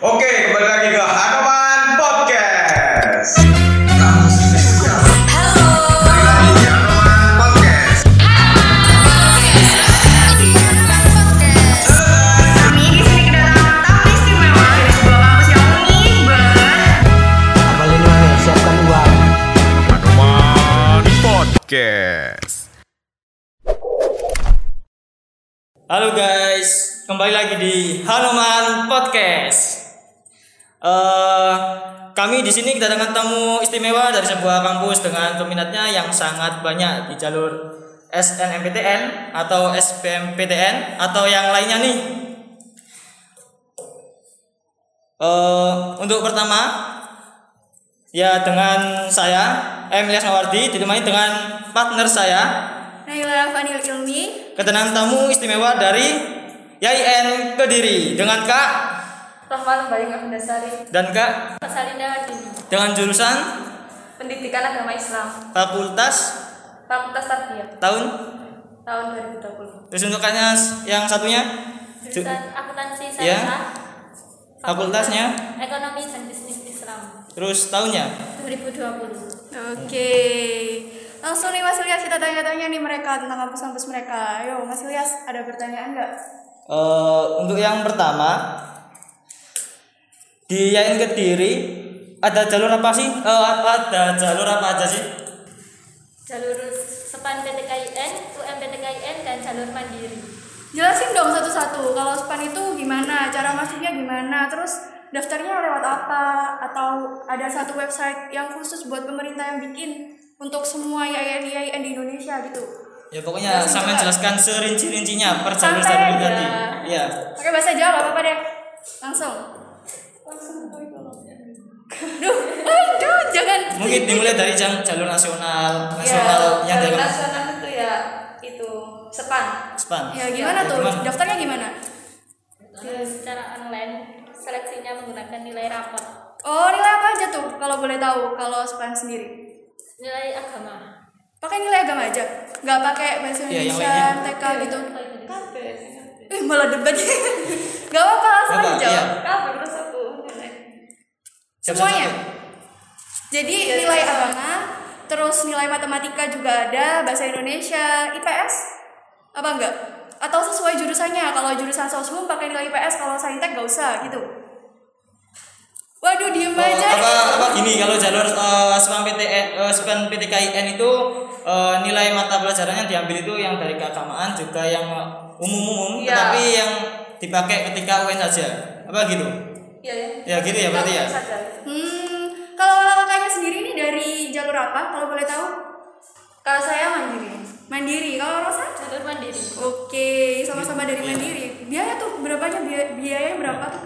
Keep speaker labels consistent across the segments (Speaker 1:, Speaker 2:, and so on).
Speaker 1: Oke, kembali lagi ke Hanoman Podcast.
Speaker 2: Halo.
Speaker 1: Kembali lagi di Podcast.
Speaker 2: Kami di sini kedatangan tamu istimewa dari sebuah kampus yang unik banget.
Speaker 3: Apalin mana? Siapkan uang.
Speaker 1: Hanoman Podcast.
Speaker 4: Halo guys, kembali lagi di Hanoman Podcast. Eh, kami di sini kedatangan tamu istimewa dari sebuah kampus dengan peminatnya yang sangat banyak di jalur SNMPTN atau SBMPTN atau yang lainnya nih. Eh, untuk pertama, ya dengan saya Emilia Mawardi ditemani dengan partner saya
Speaker 2: Naila Fanil Ilmi,
Speaker 4: kedatangan tamu istimewa dari YIN Kediri dengan Kak
Speaker 5: Rahmat Bayu Dasari
Speaker 4: dan Kak?
Speaker 5: Salinda Dini
Speaker 4: dengan jurusan?
Speaker 5: Pendidikan Agama Islam.
Speaker 4: Fakultas?
Speaker 5: Fakultas Tarbiyah.
Speaker 4: Tahun?
Speaker 5: Tahun 2020
Speaker 4: terus untuk kaknya yang satunya? Ju-
Speaker 5: Jurusan Akuntansi
Speaker 4: Ya.
Speaker 5: Syariah
Speaker 4: fakultasnya?
Speaker 5: Ekonomi dan Bisnis Islam.
Speaker 4: Terus tahunnya?
Speaker 5: 2020
Speaker 2: Oke. Langsung nih Mas Ilyas kita tanya-tanya nih mereka tentang kampus-kampus mereka. Ayo Mas Ilyas, ada pertanyaan nggak?
Speaker 4: Eh, untuk yang pertama di YIN Kediri ada jalur apa sih Eh, ada jalur apa aja sih
Speaker 5: jalur Sepan PTKIN, UMPTKIN dan jalur Mandiri
Speaker 2: Jelasin dong satu-satu. Kalau SPAN itu gimana? Cara masuknya gimana? Terus daftarnya lewat apa? Atau ada satu website yang khusus buat pemerintah yang bikin untuk semua YIN-YIN di Indonesia gitu?
Speaker 4: ya pokoknya
Speaker 2: Jelasin
Speaker 4: sampai jelaskan serinci-rincinya per jalur
Speaker 2: aja.
Speaker 4: tadi iya
Speaker 2: Pakai bahasa Jawa apa-apa deh. Langsung. Duh, aduh, jangan.
Speaker 4: mungkin dimulai dari jalur nasional nasional yang
Speaker 5: jalur nasional itu ya itu Sepan
Speaker 4: span
Speaker 2: Ya gimana
Speaker 4: Ya,
Speaker 2: tuh?
Speaker 4: gimana?
Speaker 2: Daftarnya gimana?
Speaker 5: Jalur secara online seleksinya menggunakan nilai rapor
Speaker 2: Oh, nilai apa aja tuh kalau boleh tahu kalau SPAN sendiri?
Speaker 5: nilai agama
Speaker 2: Pakai nilai agama aja? Nggak pakai bahasa
Speaker 4: Iya,
Speaker 2: Indonesia,
Speaker 4: lainnya.
Speaker 2: TK gitu?
Speaker 5: Kabeh.
Speaker 2: Eh, malah debat. Gak apa-apa, langsung aja
Speaker 4: Iya.
Speaker 2: jawab.
Speaker 5: Kabeh terus aku
Speaker 4: Siap,
Speaker 2: Semuanya?
Speaker 4: siap, siap.
Speaker 2: Jadi nilai agama, terus nilai matematika juga ada, bahasa Indonesia, IPS? Apa enggak? Atau sesuai jurusannya? Kalau jurusan sosum pakai nilai IPS, kalau saintek gak usah gitu. Waduh, diem
Speaker 4: Oh,
Speaker 2: aja.
Speaker 4: apa apa gini kalau jalur uh, SPAN PTN uh, SPAN PTKIN itu eh, nilai mata pelajaran yang diambil itu yang dari keagamaan juga yang umum-umum
Speaker 5: Iya.
Speaker 4: tetapi yang dipakai ketika UN saja apa gitu
Speaker 5: iya ya
Speaker 4: ya gitu ya berarti ya
Speaker 2: Hmm, kalau kakaknya sendiri nih dari jalur apa? Kalau boleh tahu?
Speaker 5: kalau saya mandiri
Speaker 2: Mandiri. Kalau Rosa?
Speaker 5: jalur mandiri
Speaker 2: Oke, sama-sama dari
Speaker 4: Iya.
Speaker 2: Mandiri. Biaya tuh berapanya? Biaya, biayanya berapa tuh?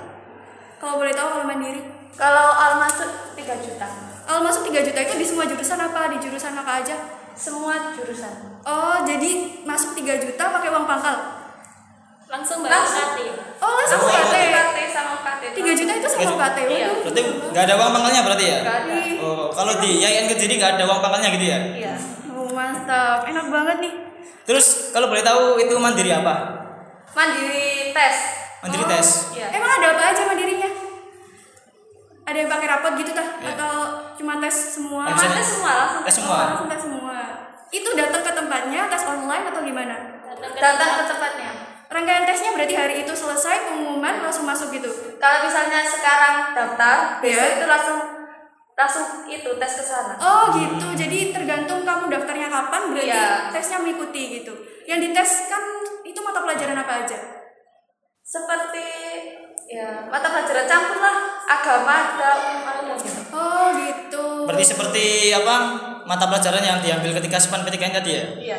Speaker 2: Kalau boleh tahu kalau Mandiri.
Speaker 5: kalau al masuk 3 juta
Speaker 2: Al masuk 3 juta itu di semua jurusan apa? Di jurusan apa aja?
Speaker 5: semua jurusan
Speaker 2: Oh, jadi masuk 3 juta pakai uang pangkal.
Speaker 5: langsung bayar
Speaker 2: Langsung?
Speaker 5: KT
Speaker 2: Oh, langsung
Speaker 4: Oh,
Speaker 2: 3 juta itu sama
Speaker 4: Iya.
Speaker 2: UKT.
Speaker 5: Iya.
Speaker 4: Berarti nggak ada uang pangkalnya berarti ya
Speaker 5: ada
Speaker 4: oh kalau di YIN Kediri nggak ada uang pangkalnya gitu ya
Speaker 5: iya
Speaker 2: Oh, mantap. Enak banget nih.
Speaker 4: terus kalau boleh tahu itu mandiri apa
Speaker 5: mandiri tes
Speaker 4: mandiri
Speaker 2: Oh.
Speaker 4: tes
Speaker 5: iya
Speaker 2: Emang ada apa aja mandirinya? Ada yang pakai rapot gitu tah? Atau cuma tes semua?
Speaker 4: Bisa
Speaker 5: tes semua langsung
Speaker 4: tes
Speaker 2: Oh,
Speaker 4: semua
Speaker 2: langsung tes semua. Itu datang ke tempatnya, tes online atau gimana?
Speaker 5: datang ke tempatnya
Speaker 2: Rangkaian tesnya berarti hari itu selesai pengumuman langsung masuk gitu.
Speaker 5: kalau misalnya sekarang daftar besok
Speaker 2: Iya.
Speaker 5: itu langsung langsung itu tes ke sana
Speaker 2: Oh gitu. Jadi tergantung kamu daftarnya kapan berarti
Speaker 5: Iya.
Speaker 2: tesnya mengikuti gitu. Yang dites kan itu mata pelajaran apa aja?
Speaker 5: seperti ya mata pelajaran campur lah agama ada umum gitu
Speaker 2: Oh gitu.
Speaker 4: berarti seperti apa mata pelajaran yang diambil ketika SPAN PTKIN tadi ya
Speaker 5: iya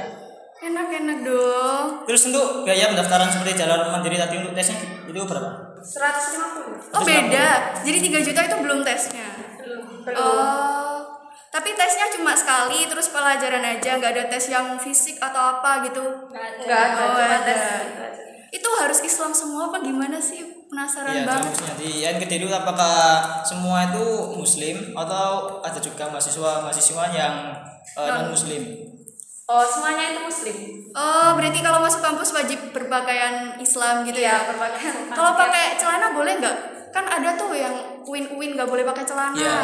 Speaker 2: Enak-enak dong.
Speaker 4: terus untuk biaya pendaftaran seperti jalur mandiri tadi untuk tesnya itu berapa
Speaker 5: 150
Speaker 2: Oh beda. Jadi 3 juta itu belum tesnya.
Speaker 5: belum belum
Speaker 2: Oh. Tapi tesnya cuma sekali terus pelajaran aja, nggak ada tes yang fisik atau apa gitu.
Speaker 5: nggak ada
Speaker 2: Oh, ada.
Speaker 5: tes gitu aja.
Speaker 2: Itu harus Islam semua apa gimana sih? Penasaran
Speaker 4: Iya,
Speaker 2: banget.
Speaker 4: kampusnya di YIN Kediri apakah semua itu muslim atau ada juga mahasiswa mahasiswa yang non muslim?
Speaker 5: Oh semuanya itu muslim
Speaker 2: Oh, berarti kalau masuk kampus wajib berpakaian Islam gitu
Speaker 5: iya
Speaker 2: ya?
Speaker 5: berpakaian
Speaker 2: Kalau pakai celana boleh nggak? Kan ada tuh nggak boleh pakai celana.
Speaker 4: Iya.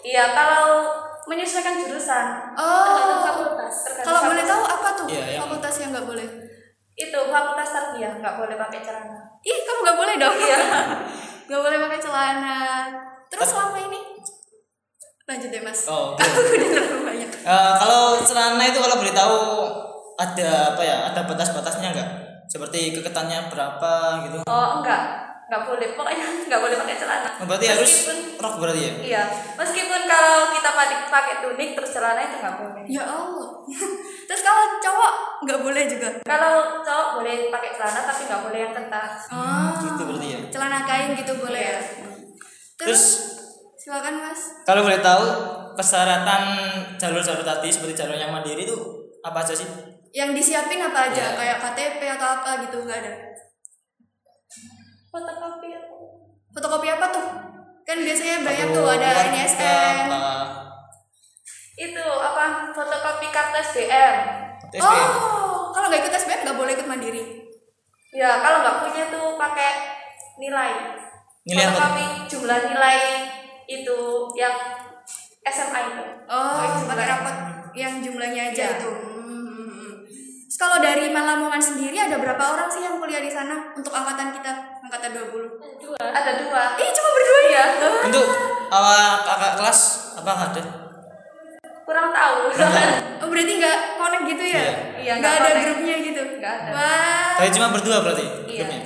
Speaker 5: Iya, kalau menyesuaikan jurusan.
Speaker 2: Oh.
Speaker 5: fakultas.
Speaker 2: Kalau boleh tahu apa tuh
Speaker 4: Iya, yang-
Speaker 2: fakultas yang nggak boleh?
Speaker 5: itu fakultas tarbiyah nggak boleh pakai celana.
Speaker 2: Ih, kamu nggak boleh dong.
Speaker 5: Iya.
Speaker 2: nggak boleh pakai celana. Terus selama ini lanjut deh mas.
Speaker 4: Oh, oke.
Speaker 2: Aku udah
Speaker 4: Eh, kalau celana itu kalau boleh tahu ada apa ya? Ada batas-batasnya enggak? Seperti keketannya berapa gitu.
Speaker 5: Oh enggak, nggak boleh. Pokoknya nggak boleh pakai celana.
Speaker 4: Oh, berarti harus
Speaker 5: Meskipun-
Speaker 4: rok berarti ya?
Speaker 5: Iya, meskipun kalau kita pakai pakai tunik terus celana itu nggak boleh.
Speaker 2: Ya Allah. Terus kalau cowok nggak boleh juga.
Speaker 5: Kalau cowok boleh pakai celana tapi nggak boleh yang ketat.
Speaker 2: Ah,
Speaker 4: Gitu berarti ya.
Speaker 2: celana kain gitu boleh ya.
Speaker 5: Iya.
Speaker 2: Terus,
Speaker 4: Terus
Speaker 2: silakan mas.
Speaker 4: kalau boleh tahu persyaratan jalur-jalur tadi seperti jalur yang mandiri itu apa aja sih?
Speaker 2: Yang disiapin apa aja?
Speaker 4: Iya.
Speaker 2: Kayak KTP atau apa gitu nggak ada?
Speaker 5: Fotokopi aku.
Speaker 2: Fotokopi apa tuh? Kan biasanya banyak
Speaker 4: Atau
Speaker 2: tuh ada NSN.
Speaker 4: apa?
Speaker 5: Itu apa? Fotokopi kartu SBM.
Speaker 2: Oh, kalau nggak ikut SBM nggak boleh ikut mandiri.
Speaker 5: Ya, kalau nggak punya tuh pakai nilai.
Speaker 4: Nilai apa?
Speaker 5: Fotokopi jumlah nilai itu yang SMA itu.
Speaker 2: Oh,
Speaker 5: Pakai
Speaker 2: rapot yang jumlahnya aja
Speaker 5: Iya.
Speaker 2: itu. Hmm. Kalau dari Malamongan sendiri ada berapa orang sih yang kuliah di sana untuk angkatan kita, angkatan 20?
Speaker 5: Dua. Ada dua.
Speaker 2: Ih, cuma berdua ya?
Speaker 4: Untuk awal kakak kelas apa ada?
Speaker 5: Kurang tahu.
Speaker 2: Oh, berarti nggak connect gitu ya?
Speaker 4: Iya.
Speaker 5: Iya,
Speaker 2: Nggak
Speaker 5: nggak
Speaker 2: ada
Speaker 5: connect.
Speaker 2: grupnya gitu?
Speaker 5: Nggak ada.
Speaker 2: Wah,
Speaker 4: Tapi cuma berdua berarti
Speaker 5: Iya.
Speaker 4: grupnya.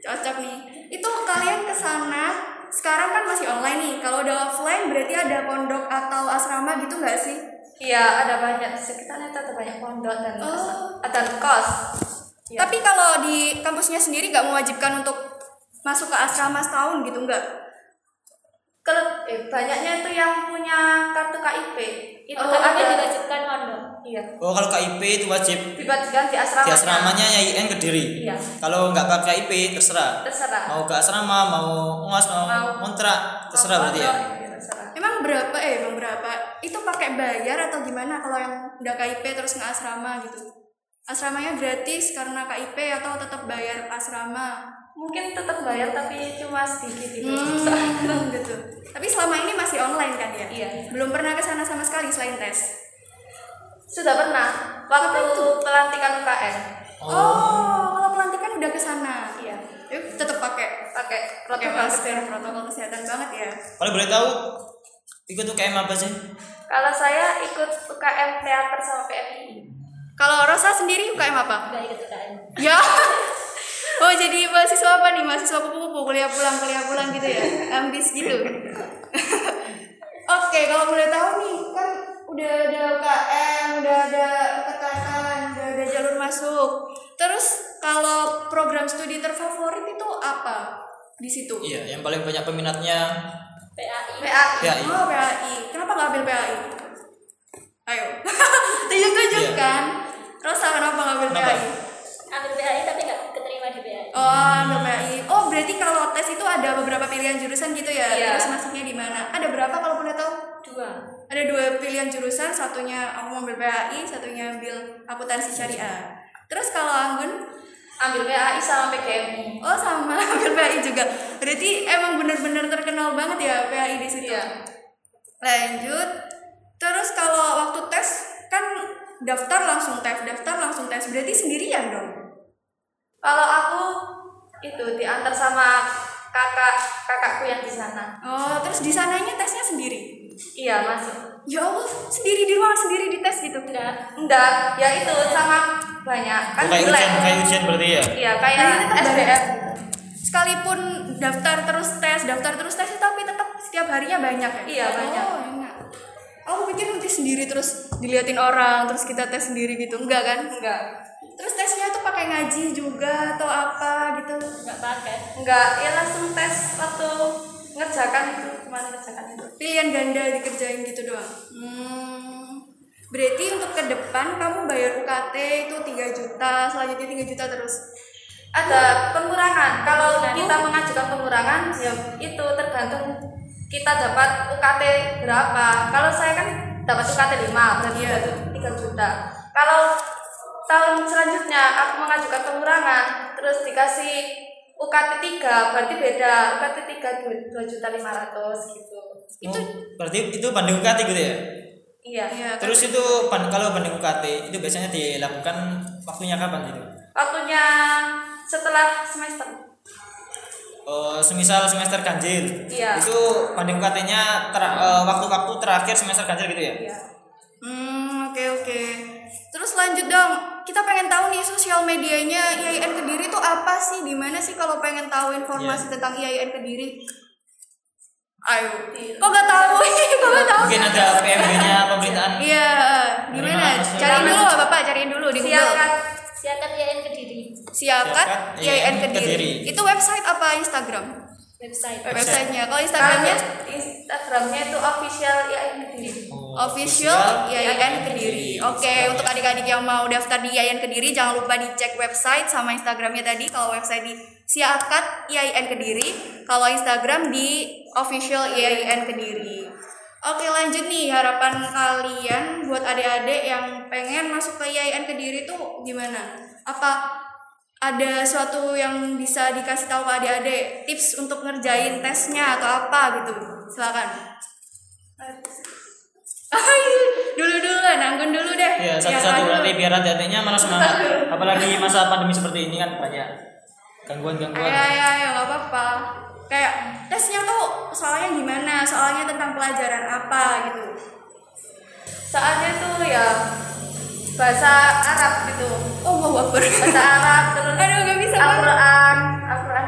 Speaker 2: cocok nih. Itu kalian ke sana sekarang kan masih online nih. Kalau udah offline berarti ada pondok atau asrama gitu nggak sih?
Speaker 5: Iya, ada banyak di sekitarnya ada banyak pondok dan
Speaker 2: Oh.
Speaker 5: ada kos. Iya.
Speaker 2: Tapi kalau di kampusnya sendiri nggak mewajibkan untuk masuk ke asrama setahun gitu nggak?
Speaker 5: Kalau eh, banyaknya itu yang punya kartu KIP itu
Speaker 2: Oh,
Speaker 5: ada diwajibkan pondok. Iya.
Speaker 4: Oh kalau KIP itu wajib
Speaker 5: Diwajibkan di asrama.
Speaker 4: di asramanya YIN Kediri.
Speaker 5: Iya.
Speaker 4: Kalau nggak pakai KIP terserah.
Speaker 5: Terserah.
Speaker 4: Mau ke asrama, mau ngos, mau,
Speaker 5: Mau.
Speaker 4: kontrak, terserah berarti ya.
Speaker 5: Iya, terserah.
Speaker 2: Emang berapa eh emang berapa? Itu pakai bayar atau gimana kalau yang udah KIP terus nggak asrama gitu? Asramanya gratis karena KIP atau tetap bayar asrama?
Speaker 5: Mungkin tetap bayar tapi cuma sedikit itu.
Speaker 2: Hmm, gitu. Tapi selama ini masih online kan ya?
Speaker 5: Iya.
Speaker 2: Belum pernah ke sana sama sekali selain tes.
Speaker 5: Sudah pernah waktu pelantikan UKM.
Speaker 2: Oh, kalau pelantikan udah ke sana.
Speaker 5: Iya.
Speaker 2: Yuk, tetap pakai
Speaker 5: Pakai protokol kesehatan.
Speaker 2: protokol kesehatan banget ya.
Speaker 4: Kalau boleh tahu ikut UKM apa sih?
Speaker 5: Kalau saya ikut UKM teater sama PMI.
Speaker 2: Kalau Rosa sendiri UKM apa?
Speaker 5: Enggak ikut UKM.
Speaker 2: Ya. Oh jadi mahasiswa apa nih? Mahasiswa kupu-kupu kuliah pulang kuliah pulang gitu ya? Ambis gitu. Oke kalau boleh tahu nih kan udah ada UKM, udah ada tekanan, udah ada jalur masuk. Terus kalau program studi terfavorit itu apa di situ?
Speaker 4: Iya, yang paling banyak peminatnya
Speaker 5: PAI. PAI.
Speaker 4: PAI.
Speaker 2: Oh PAI. Kenapa nggak ambil PAI? Ayo. Tunjuk-tunjuk
Speaker 4: Iya.
Speaker 2: kan. Rosa kenapa nggak ambil
Speaker 4: Kenapa?
Speaker 2: PAI?
Speaker 5: Ambil PAI tapi nggak keterima di PAI.
Speaker 2: Oh, ambil PAI. Oh, berarti kalau tes itu ada beberapa pilihan jurusan gitu ya?
Speaker 5: Iya.
Speaker 2: Terus masuknya di mana? Ada berapa kalau boleh tahu?
Speaker 5: Dua.
Speaker 2: Ada dua pilihan jurusan, satunya aku mau ambil PAI, satunya ambil akuntansi syariah. Terus kalau Anggun,
Speaker 5: Ambil PAI sama PGMI.
Speaker 2: oh sama ambil PAI juga. Berarti emang bener-bener terkenal banget ya PAI di situ.
Speaker 5: Iya.
Speaker 2: Lanjut. Terus kalau waktu tes kan daftar langsung tes, daftar langsung tes. Berarti sendirian dong.
Speaker 5: Kalau aku itu diantar sama kakak kakakku yang di sana.
Speaker 2: Oh, terus di sananya tesnya sendiri.
Speaker 5: Iya masuk.
Speaker 2: Ya Allah, sendiri di ruangan sendiri di tes gitu.
Speaker 5: Enggak. Enggak. Ya itu sama banyak. Kan
Speaker 4: Oh, kayak ujian, kayak ujian berarti ya.
Speaker 5: Iya kayak
Speaker 2: tetap
Speaker 5: SBM.
Speaker 2: Sekalipun daftar terus tes, daftar terus tes, tapi tetap setiap harinya banyak ya?
Speaker 5: Iya, banyak.
Speaker 2: Oh, enak. Aku pikir nanti sendiri terus diliatin orang, terus kita tes sendiri gitu. Enggak kan?
Speaker 5: Enggak.
Speaker 2: Terus tesnya tuh pakai ngaji juga atau apa gitu?
Speaker 5: Enggak pakai. Enggak. Ya langsung tes waktu ngerjakan itu ke mana ngerjakan itu.
Speaker 2: Pilihan ganda dikerjain gitu doang. Hmm. Berarti untuk ke depan kamu bayar UKT itu 3 juta, selanjutnya 3 juta terus.
Speaker 5: Ada pengurangan. Kalau kita mengajukan pengurangan, ya itu tergantung kita dapat UKT berapa. Kalau saya kan dapat UKT 5, berarti itu 3 juta. Kalau tahun selanjutnya aku mengajukan pengurangan, terus dikasih UKT 3, berarti beda. UKT 3 12 dua juta lima ratus gitu.
Speaker 4: Itu berarti itu banding UKT gitu ya?
Speaker 5: Iya.
Speaker 2: Iya,
Speaker 4: terus itu kalau banding UKT itu biasanya dilakukan waktunya kapan gitu?
Speaker 5: Waktunya setelah semester.
Speaker 4: Oh, semisal semester ganjil.
Speaker 5: Iya.
Speaker 4: itu banding UKT-nya ter- eh, waktu-waktu terakhir semester ganjil gitu ya?
Speaker 5: Iya.
Speaker 2: Hmm, oke oke. Terus lanjut dong. Kita pengen tahu nih sosial medianya IAIN Kediri itu apa sih? Di mana sih kalau pengen tahu informasi tentang IAIN Kediri? Ayo. Kok gak tahu? Kok gak tahu?
Speaker 4: mungkin ada PMB-nya pemerintahan
Speaker 2: Iya, gimana? Cariin dulu Pak, Bapak, cariin dulu di Google.
Speaker 5: siakat siakat YN kediri
Speaker 2: Siakat IAIN
Speaker 4: IAIN
Speaker 2: Kediri.
Speaker 4: Kediri.
Speaker 2: Itu website apa Instagram?
Speaker 5: Website
Speaker 2: Websitenya. Kalau
Speaker 5: Instagramnya
Speaker 2: Instagramnya
Speaker 5: itu official YN kediri
Speaker 2: official IAIN Kediri. Oke, untuk adik-adik yang mau daftar di IAIN Kediri jangan lupa dicek website sama Instagramnya tadi. Kalau website di Siakat IAIN Kediri, kalau Instagram di official IAIN Kediri. Oke, lanjut nih harapan kalian buat adik-adik yang pengen masuk ke IAIN Kediri tuh gimana? Apa ada suatu yang bisa dikasih tahu ke adik-adik tips untuk ngerjain tesnya atau apa gitu? Silakan. dulu dulu lah, nanggun dulu deh.
Speaker 4: ya satu-satu
Speaker 2: anu.
Speaker 4: berarti biar hati-hatinya malah semangat apalagi masa pandemi seperti ini kan banyak gangguan-gangguan
Speaker 2: Ayo, ayo, ayo, nggak apa-apa. Kayak tesnya tuh soalnya gimana? Soalnya tentang pelajaran apa gitu?
Speaker 5: soalnya tuh ya bahasa Arab gitu
Speaker 2: Oh, mau Akbar.
Speaker 5: bahasa Arab terus
Speaker 2: Aduh, nggak bisa banget.
Speaker 5: Al-Quran Al-Quran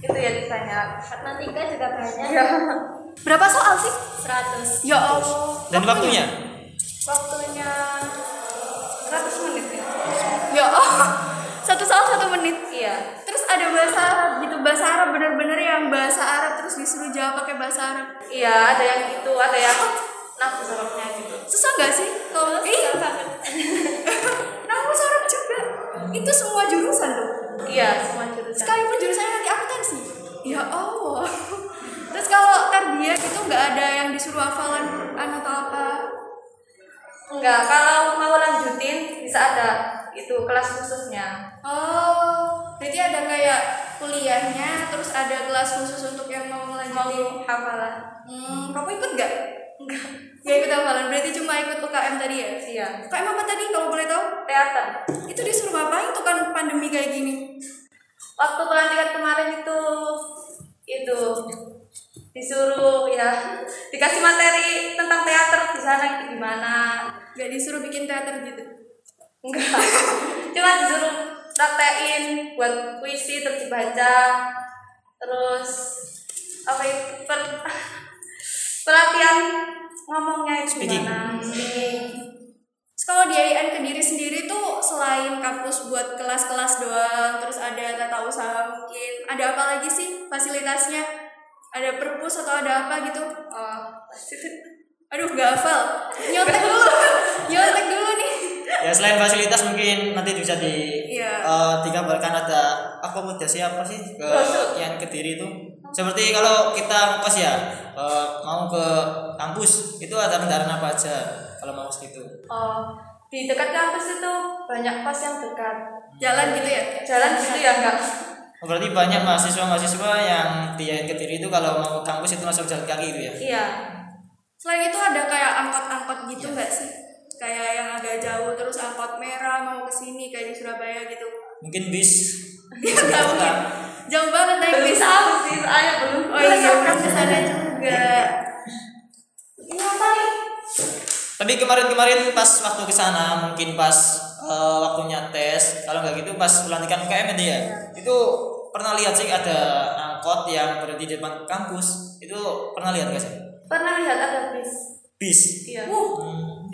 Speaker 5: itu ya ditanya
Speaker 6: matematika juga banyak
Speaker 5: ya
Speaker 2: Berapa soal sih?
Speaker 6: 100
Speaker 2: Ya Allah.
Speaker 4: dan waktunya
Speaker 5: waktunya 100 menit ya
Speaker 2: Ya Allah. Satu soal satu menit.
Speaker 5: iya
Speaker 2: Terus ada bahasa Arab gitu, bahasa Arab bener-bener yang bahasa Arab terus disuruh jawab pakai bahasa Arab.
Speaker 5: iya ada yang itu ada yang nafsu gitu
Speaker 2: Susah nggak sih? Kalau ih, nafsu Arab juga. Itu semua jurusan tuh.
Speaker 5: iya semua jurusan
Speaker 2: Sekalipun jurusannya nanti akuntansi. Ya Allah. Terus kalau tarbiyah itu nggak ada yang disuruh hafalan Quran atau apa?
Speaker 5: enggak kalau mau lanjutin bisa ada itu kelas khususnya
Speaker 2: Oh, berarti ada kayak kuliahnya, terus ada kelas khusus untuk yang mau
Speaker 5: mau
Speaker 2: ngelanjutin.
Speaker 5: hafalan
Speaker 2: Hmm, kamu ikut nggak? Enggak. Gak ikut hafalan, berarti cuma ikut UKM tadi ya?
Speaker 5: iya
Speaker 2: UKM apa tadi kalau boleh tahu?
Speaker 5: teater
Speaker 2: Itu disuruh ngapain tuh kan pandemi kayak gini?
Speaker 5: waktu pelantikan kemarin itu itu disuruh ya dikasih materi tentang teater di sana gimana
Speaker 2: Gak disuruh bikin teater gitu?
Speaker 5: enggak cuma disuruh praktein buat puisi terus dibaca terus apa itu per- pelatihan ngomongnya itu
Speaker 4: Speaking.
Speaker 5: gimana
Speaker 2: kalau di IAIN Kediri sendiri tuh selain kampus buat kelas-kelas doang, terus ada tata usaha mungkin, ada apa lagi sih fasilitasnya? Ada perpus atau ada apa gitu?
Speaker 5: oh,
Speaker 2: Aduh, gak hafal. Nyontek dulu. Nyontek dulu nih.
Speaker 4: ya selain fasilitas mungkin nanti bisa di
Speaker 2: Iya.
Speaker 4: eh, digambarkan ada akomodasi apa sih ke
Speaker 5: Masuk.
Speaker 4: yang kediri itu seperti kalau kita ngekos ya eh, mau ke kampus itu ada kendaraan apa aja kalau mau segitu
Speaker 5: oh di dekat kampus itu banyak kos yang dekat
Speaker 2: Jalan gitu ya?
Speaker 5: jalan gitu ya enggak
Speaker 4: Oh, berarti banyak mahasiswa-mahasiswa yang di kediri itu kalau mau ke kampus itu langsung jalan kaki gitu ya
Speaker 5: iya
Speaker 2: Selain itu ada kayak angkot-angkot gitu nggak sih? Kayak yang agak jauh terus angkot merah mau ke sini kayak di Surabaya gitu.
Speaker 4: mungkin bis.
Speaker 2: Ya nggak mungkin. Jauh banget naik bis.
Speaker 5: tahu sih soalnya belum.
Speaker 2: Oh iya, kan ke sana juga. Ini apa nih?
Speaker 4: tapi kemarin-kemarin pas waktu ke sana mungkin pas eh, waktunya tes kalau nggak gitu pas pelantikan UKM itu ya. Itu pernah lihat sih ada angkot yang berhenti di depan kampus. Itu pernah lihat gak sih?
Speaker 5: Pernah lihat ada bis.
Speaker 4: Bis?
Speaker 5: Iya.
Speaker 2: Wuh,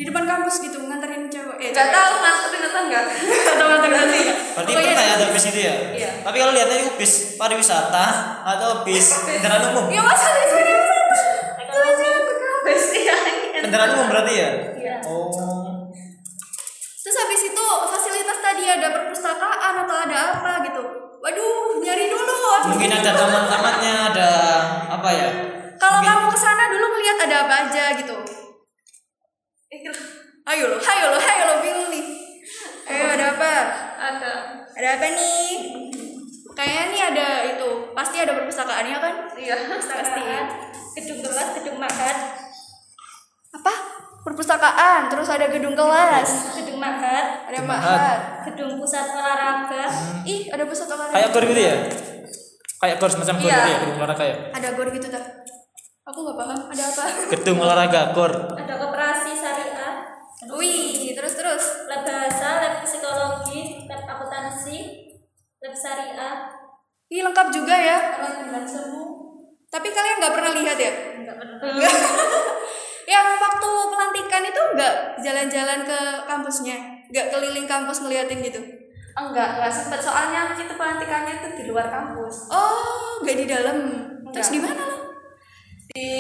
Speaker 2: di depan kampus gitu nganterin cewek. Eh,
Speaker 5: nggak tahu nganterin atau enggak
Speaker 2: Atau nganterin nanti.
Speaker 4: berarti
Speaker 2: Pokoknya
Speaker 4: pernah ya ada bis itu ya
Speaker 5: Iya.
Speaker 4: tapi kalau lihatnya itu bis pariwisata atau bis kendaraan umum
Speaker 2: Ya masa di sini
Speaker 5: bis iya
Speaker 4: kendaraan umum berarti ya
Speaker 5: Iya.
Speaker 4: oh
Speaker 2: Terus habis itu fasilitas tadi ada perpustakaan atau ada apa gitu. Waduh, nyari dulu.
Speaker 4: mungkin ada taman-tamannya ada apa ya
Speaker 2: Kalau kamu ke sana dulu ngeliat ada apa aja gitu. Ayo lo, ayo lo, ayo lo bingung nih. Ayo ada apa?
Speaker 5: ada
Speaker 2: Ada apa nih? Kayaknya nih ada itu, pasti ada perpustakaannya kan?
Speaker 5: Iya.
Speaker 2: Pasti.
Speaker 6: gedung kelas gedung mahat
Speaker 2: Apa? Perpustakaan, terus ada gedung kelas,
Speaker 6: gedung mahat
Speaker 2: ada
Speaker 4: Mahat.
Speaker 2: mahat.
Speaker 6: gedung pusat olahraga
Speaker 2: Ih, ada pusat olahraga.
Speaker 4: Kayak gor gitu ya? Kayak gor semacam gor
Speaker 5: Iya.
Speaker 4: gitu ya, gedung olahraga ya?
Speaker 2: Ada gor gitu dah. Aku nggak paham, ada apa?
Speaker 4: Gedung olahraga gor.
Speaker 6: ada
Speaker 2: Wih, terus terus.
Speaker 6: lab bahasa lab psikologi lab akuntansi lab syariah
Speaker 2: Ih, lengkap juga ya.
Speaker 6: dengan semu
Speaker 2: Tapi kalian nggak pernah lihat ya?
Speaker 6: enggak pernah
Speaker 2: Yang waktu pelantikan itu nggak jalan-jalan ke kampusnya, nggak keliling kampus ngeliatin gitu.
Speaker 5: Enggak, enggak sempet soalnya itu pelantikannya itu di luar kampus.
Speaker 2: Oh, nggak di dalam. Terus
Speaker 5: Nggak.
Speaker 2: di mana lo?
Speaker 5: Di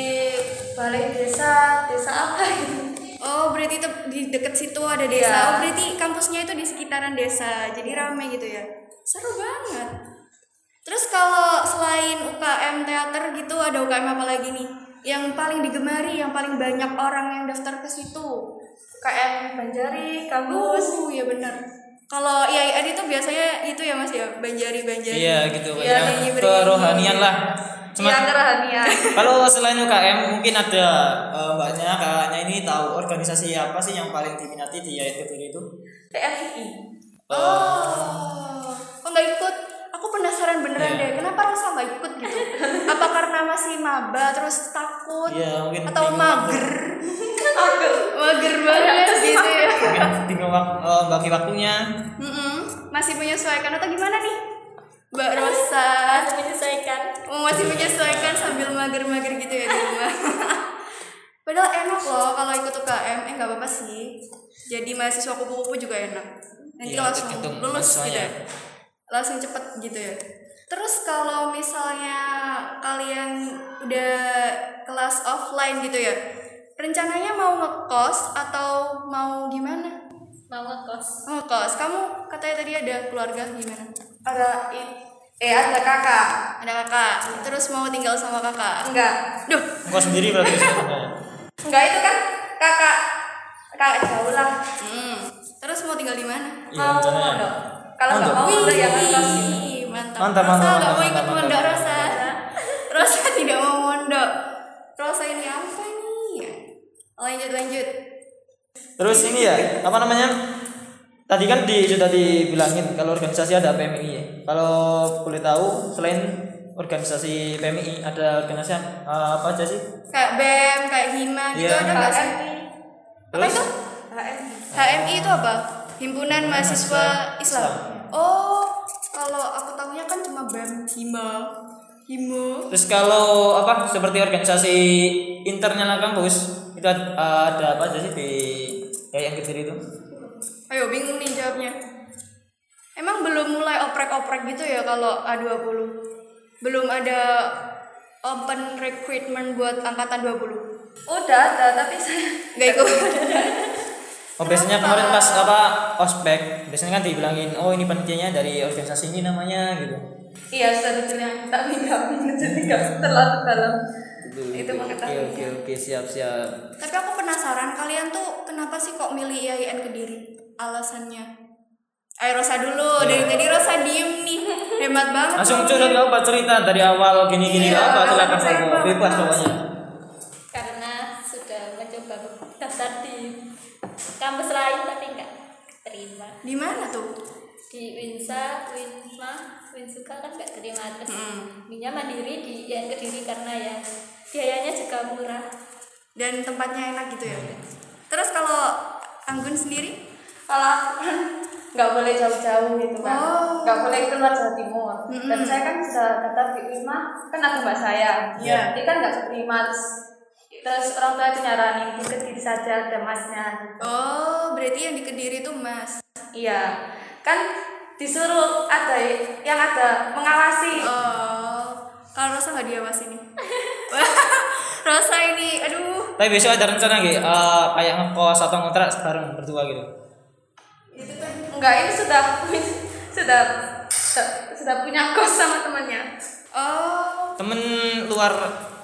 Speaker 5: balai desa, desa apa itu?
Speaker 2: Oh, berarti itu di deket situ ada desa.
Speaker 5: Iya.
Speaker 2: Oh, berarti kampusnya itu di sekitaran desa. Jadi rame gitu ya. Seru banget. Terus kalau selain UKM teater gitu ada UKM apa lagi nih? Yang paling digemari, yang paling banyak orang yang daftar ke situ.
Speaker 5: KM Banjari, kampus.
Speaker 2: Oh, iya benar. Kalau IAIN itu biasanya itu ya Mas ya, Banjari Banjari.
Speaker 4: Iya gitu
Speaker 2: Iya,
Speaker 4: kayak
Speaker 2: nyanyi bernyanyi.
Speaker 4: kerohanian lah. Cuma
Speaker 5: Iya, kerohanian.
Speaker 4: kalau selain UKM mungkin ada eh, mbaknya kakaknya ini tahu organisasi apa sih yang paling diminati di Kediri itu?
Speaker 5: TNI.
Speaker 2: Oh, kok nggak ikut? Aku penasaran beneran
Speaker 4: Iya.
Speaker 2: deh, kenapa Rosa nggak ikut gitu? Apa karena masih maba terus takut?
Speaker 4: Iya mungkin
Speaker 2: Atau
Speaker 4: bingung
Speaker 2: mager? mager banget gitu ya?
Speaker 4: Mungkin bingung eh, bagi waktunya.
Speaker 2: Mm-mm, Masih menyesuaikan atau gimana nih? Mbak Rosa
Speaker 6: Masih menyesuaikan
Speaker 2: Oh, masih menyesuaikan sambil mager-mager gitu ya di rumah. Padahal enak loh kalau ikut UKM, eh nggak apa-apa sih. Jadi mahasiswa kupu-kupu juga enak. Nanti
Speaker 4: Iya,
Speaker 2: langsung
Speaker 4: tergantung
Speaker 2: lulus
Speaker 4: mahasiswanya.
Speaker 2: gitu ya. Langsung cepet gitu ya. Terus kalau misalnya kalian udah kelas offline gitu ya, rencananya mau ngekos atau mau gimana?
Speaker 6: mau ngekos
Speaker 2: Mau ngekos. Kamu katanya tadi ada keluarga gimana?
Speaker 5: Ada eh ada kakak.
Speaker 2: Ada kakak. Terus mau tinggal sama kakak.
Speaker 5: Enggak.
Speaker 2: Duh,
Speaker 4: Engkau sendiri berarti sebenarnya.
Speaker 5: Enggak itu kan kakak kakak jauh lah.
Speaker 2: Hmm. Terus mau tinggal di mana?
Speaker 4: Iya
Speaker 5: mau
Speaker 4: rencananya.
Speaker 5: mondok. Kalau nggak mau mondok ya kan kos.
Speaker 2: Wih, mantap.
Speaker 4: Mantap,
Speaker 2: Rosa
Speaker 4: mantap,
Speaker 2: nggak mau ikut mondok. Rosa. Rosa tidak mau mondok. Rosa ini apa nih? Lanjut lanjut.
Speaker 4: Terus ini ya, apa namanya? Tadi kan di, sudah dibilangin kalau organisasi ada PMI ya. Kalau boleh tahu selain organisasi PMI ada organisasi eh, apa aja sih?
Speaker 2: Kayak BEM, kayak Hima gitu
Speaker 4: Iya.
Speaker 2: ada nggak sih?
Speaker 5: HMI.
Speaker 2: Apa
Speaker 4: Terus
Speaker 2: itu?
Speaker 5: HMI.
Speaker 2: HMI itu apa? Himpunan Mahasiswa Islam.
Speaker 4: Islam.
Speaker 2: Oh, kalau aku tahunya kan cuma BEM, Hima, Himo.
Speaker 4: terus kalau apa seperti organisasi internal kampus itu ada, ada apa aja sih di yang kediri itu?
Speaker 2: Ayo bingung nih jawabnya. Emang belum mulai oprek-oprek gitu ya kalau A20? Belum ada open recruitment buat angkatan 20?
Speaker 5: Udah ada tapi saya
Speaker 2: Gak ikut.
Speaker 4: Oh biasanya kemarin pas apa ospek biasanya kan dibilangin oh ini panitianya dari organisasi ini namanya gitu.
Speaker 5: iya dibilang tapi nggak jadi nggak terlalu dalam. Itu
Speaker 4: Oke
Speaker 5: mengetahui.
Speaker 4: oke oke siap siap.
Speaker 2: Tapi aku penasaran kalian tuh kenapa sih kok milih IAIN Kediri? Alasannya? Ayo Rosa dulu, dari tadi Rosa diem nih Hebat banget.
Speaker 4: Langsung curhat apa cerita dari awal gini gini
Speaker 2: Iya,
Speaker 4: apa silakan
Speaker 5: saya
Speaker 4: bebas pokoknya.
Speaker 6: karena sudah mencoba daftar di kampus lain tapi enggak terima.
Speaker 2: Di mana tuh?
Speaker 6: di Winsa, Winsma, Winsuka kan enggak terima terus
Speaker 2: Hmm.
Speaker 6: minyak mandiri di yang kediri karena ya. Biayanya juga murah.
Speaker 2: Dan tempatnya enak gitu ya? Terus kalau Anggun sendiri?
Speaker 5: Kalau aku kan nggak boleh jauh-jauh gitu kan,
Speaker 2: Oh.
Speaker 5: nggak boleh keluar Jawa Timur.
Speaker 2: Mm-mm.
Speaker 5: Dan saya kan sudah daftar di Wisma, kan ada mbak saya.
Speaker 2: Iya.
Speaker 5: Dia kan nggak keterima terus terus orang tua itu nyaranin di Kediri saja ada masnya.
Speaker 2: Oh, berarti yang di Kediri tuh Mas
Speaker 5: Iya, kan disuruh ada yang ada mengawasi.
Speaker 2: Oh, kalau Rosa nggak diawasi nih. Rosa ini, aduh.
Speaker 4: Tapi besok ada rencana nggak eh, kayak ngekos atau ngontrak bareng berdua gitu.
Speaker 5: Enggak, ini sudah sudah sudah, punya kos sama temannya.
Speaker 2: Oh,
Speaker 4: Temen luar